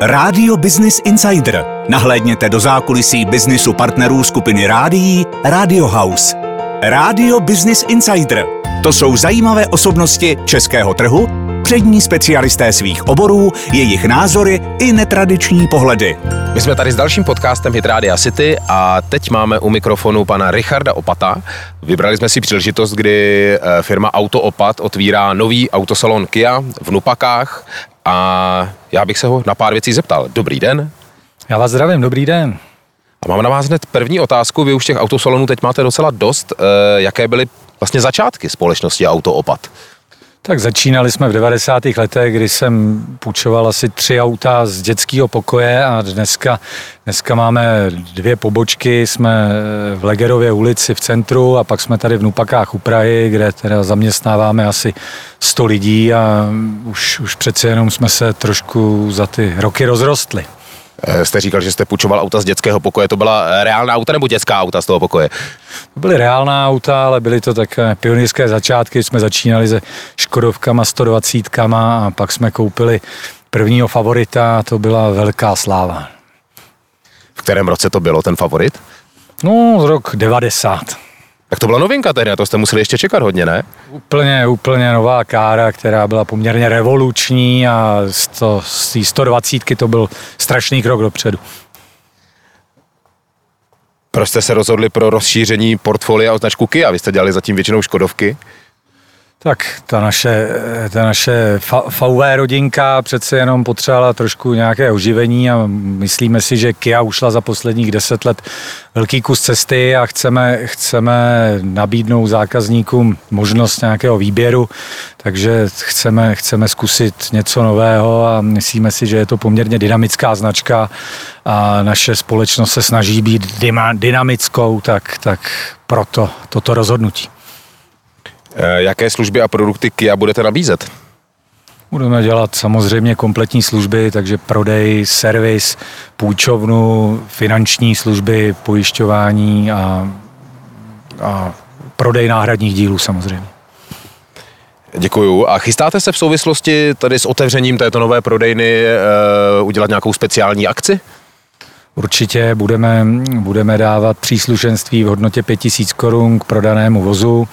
Rádio Business Insider. Nahlédněte do zákulisí biznisu partnerů skupiny Rádií Radio House. Rádio Business Insider. To jsou zajímavé osobnosti českého trhu, přední specialisté svých oborů, jejich názory i netradiční pohledy. My jsme tady s dalším podcastem Hit Radio City a teď máme u mikrofonu pana Richarda Opata. Vybrali jsme si příležitost, kdy eh, firma Auto Opat otvírá nový autosalon Kia v Nupakách a já bych se ho na pár věcí zeptal. Dobrý den. Já vás zdravím, dobrý den. A mám na vás hned první otázku. Vy už těch autosalonů teď máte docela dost. Eh, jaké byly vlastně začátky společnosti Auto Opat? Tak začínali jsme v 90. letech, kdy jsem půjčoval asi tři auta z dětského pokoje a dneska, dneska máme dvě pobočky, jsme v Legerově ulici v centru a pak jsme tady v Nupakách u Prahy, kde teda zaměstnáváme asi 100 lidí a už, už přece jenom jsme se trošku za ty roky rozrostli. Eh, jste říkal, že jste půjčoval auta z dětského pokoje. To byla reálná auta nebo dětská auta z toho pokoje? To byly reálná auta, ale byly to také pionýrské začátky. Jsme začínali se Škodovkama, 120 a pak jsme koupili prvního favorita, to byla velká sláva. V kterém roce to bylo ten favorit? No, z rok 90. Tak to byla novinka tehdy, to jste museli ještě čekat hodně, ne? Úplně, úplně nová kára, která byla poměrně revoluční a z té 120 to byl strašný krok dopředu. Proč jste se rozhodli pro rozšíření portfolia o značku Kia? Vy jste dělali zatím většinou Škodovky. Tak ta naše, ta naše VW rodinka přece jenom potřebovala trošku nějaké oživení a myslíme si, že Kia ušla za posledních deset let velký kus cesty a chceme, chceme nabídnout zákazníkům možnost nějakého výběru, takže chceme, chceme zkusit něco nového a myslíme si, že je to poměrně dynamická značka a naše společnost se snaží být dynamickou, tak, tak proto toto rozhodnutí. Eh, jaké služby a produkty Kia budete nabízet? Budeme dělat samozřejmě kompletní služby, takže prodej, servis, půjčovnu, finanční služby, pojišťování a, a prodej náhradních dílů samozřejmě. Děkuju. A chystáte se v souvislosti tady s otevřením této nové prodejny uh, udělat nějakou speciální akci? Určitě budeme, budeme dávat příslušenství v hodnotě 5000 korun k prodanému vozu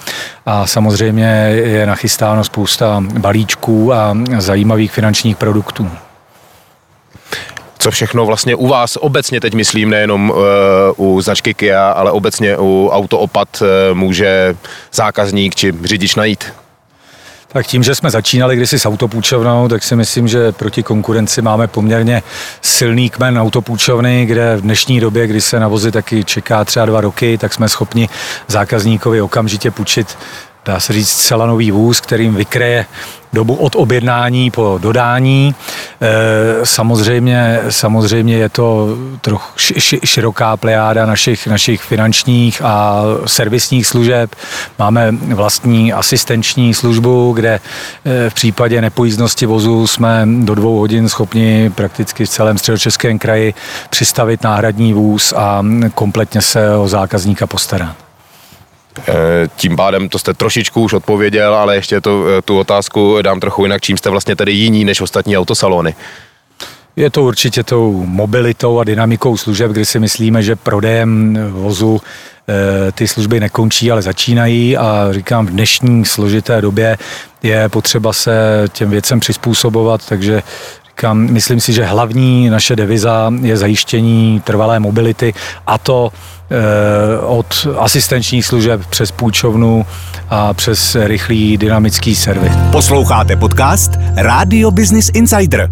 a samozřejmě je nachystáno spousta balíčků a zajímavých finančních produktů co všechno vlastně u vás obecně, teď myslím nejenom uh, u značky Kia, ale obecně u autoopat uh, může zákazník či řidič najít? Tak tím, že jsme začínali kdysi s autopůjčovnou, tak si myslím, že proti konkurenci máme poměrně silný kmen autopůjčovny, kde v dnešní době, kdy se na vozy taky čeká třeba dva roky, tak jsme schopni zákazníkovi okamžitě půjčit dá se říct, zcela nový vůz, kterým vykreje dobu od objednání po dodání. E, samozřejmě, samozřejmě je to trochu široká plejáda našich, našich finančních a servisních služeb. Máme vlastní asistenční službu, kde e, v případě nepojízdnosti vozu jsme do dvou hodin schopni prakticky v celém středočeském kraji přistavit náhradní vůz a kompletně se o zákazníka postarat. Eh, tím pádem to jste trošičku už odpověděl, ale ještě to, eh, tu otázku dám trochu jinak. Čím jste vlastně tedy jiní než ostatní autosalony? Je to určitě tou mobilitou a dynamikou služeb, kdy si myslíme, že prodejem vozu eh, ty služby nekončí, ale začínají a říkám, v dnešní složité době je potřeba se těm věcem přizpůsobovat, takže říkám, myslím si, že hlavní naše deviza je zajištění trvalé mobility a to Eh, od asistenčních služeb přes půjčovnu a přes rychlý dynamický servis. Posloucháte podcast Radio Business Insider.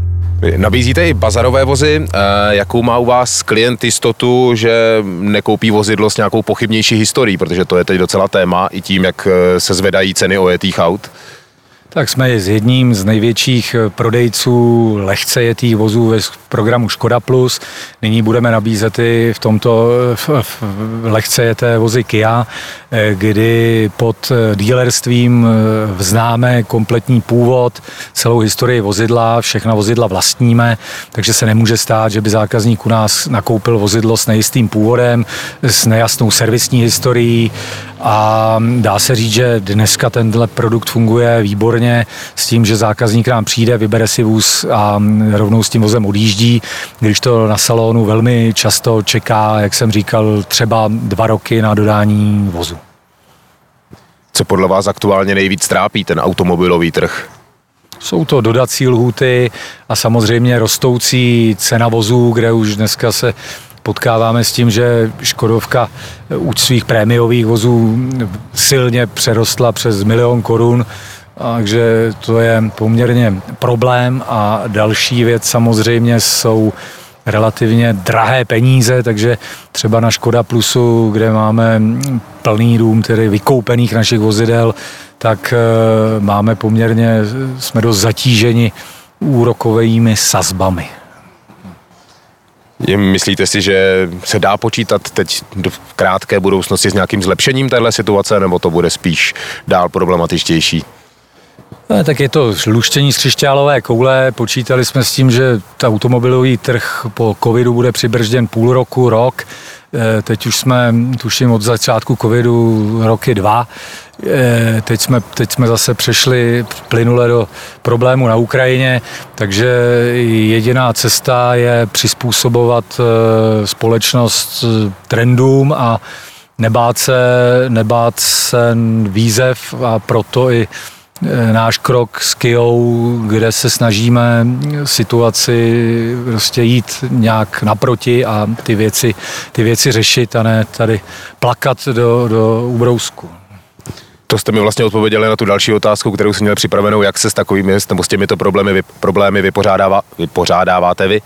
Nabízíte i bazarové vozy. Eh, jakou má u vás klient jistotu, že nekoupí vozidlo s nějakou pochybnější historií, protože to je teď docela téma i tím, jak eh, se zvedají ceny ojetých aut? Tak jsme s jedním z největších eh, prodejců lehce jetých vozů ve programu Škoda Plus. Nyní budeme nabízet i v tomto eh, v, v lehce jeté vozy Kia, eh, kdy pod dílerstvím vznáme kompletní původ, celou historii vozidla, všechna vozidla vlastníme, takže se nemůže stát, že by zákazník u nás nakoupil vozidlo s nejistým původem, s nejasnou servisní historií a dá se říct, že dneska tenhle produkt funguje výborně poměrně s tím, že zákazník nám přijde, vybere si vůz a rovnou s tím vozem odjíždí, když to na salonu velmi často čeká, jak jsem říkal, třeba dva roky na dodání vozu. Co podle vás aktuálně nejvíc trápí ten automobilový trh? Jsou to dodací lhuty a samozřejmě rostoucí cena vozů, kde už dneska se potkáváme s tím, že Škodovka u svých prémiových vozů silně přerostla přes milion korun, takže to je poměrně problém a další věc samozřejmě jsou relativně drahé peníze, takže třeba na Škoda Plusu, kde máme plný dům tedy vykoupených našich vozidel, tak eh, máme poměrně, jsme dost zatíženi úrokovými sazbami. Myslíte si, že se dá počítat teď v krátké budoucnosti s nějakým zlepšením téhle situace, nebo to bude spíš dál problematičtější? No, tak je to luštění z křišťálové koule. Počítali jsme s tím, že automobilový trh po covidu bude přibržděn půl roku, rok. Eh, teď už jsme, tuším, od začátku covidu roky dva. Eh, teď jsme, teď jsme zase přešli plynule do problému na Ukrajině, takže jediná cesta je přizpůsobovat eh, společnost trendům a nebát se, nebát se výzev a proto i náš krok s Kijou, kde se snažíme situaci prostě jít nějak naproti a ty věci, ty věci řešit a ne tady plakat do, do ubrousku. To jste mi vlastně odpověděli na tu další otázku, kterou jsem měl připravenou, jak se s takovými s těmito problémy, problémy vypořádává, vypořádáváte vy.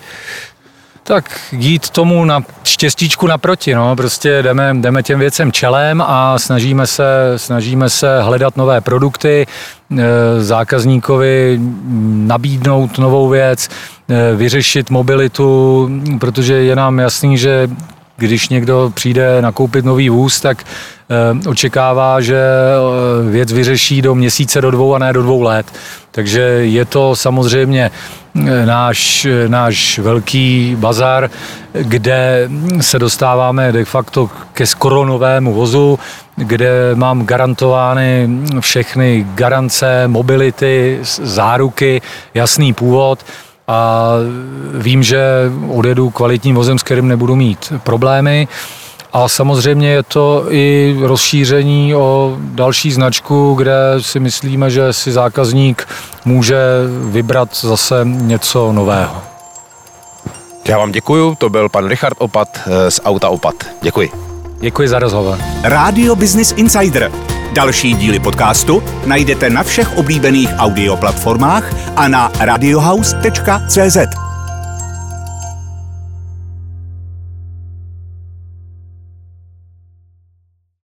Tak jít tomu na štěstíčku naproti, no. prostě jdeme, jdeme těm věcem čelem a snažíme se, snažíme se hledat nové produkty, e, zákazníkovi nabídnout novou věc, e, vyřešit mobilitu, protože je nám jasný, že když někdo přijde nakoupit nový vůz, tak eh, očekává, že eh, věc vyřeší do měsíce, do dvou a ne do dvou let. Takže je to samozřejmě eh, náš, náš velký bazar, kde se dostáváme de facto ke skoro novému vozu, kde mám garantovány všechny garance, mobility, záruky, jasný původ a vím, že odjedu kvalitním vozem, s kterým nebudu mít problémy. A samozřejmě je to i rozšíření o další značku, kde si myslíme, že si zákazník může vybrat zase něco nového. Já vám děkuju, to byl pan Richard Opat eh, z Auta Opat. Děkuji. Děkuji za rozhovor. Radio Business Insider Další díly podcastu najdete na všech oblíbených audioplatformách a na radiohouse.cz.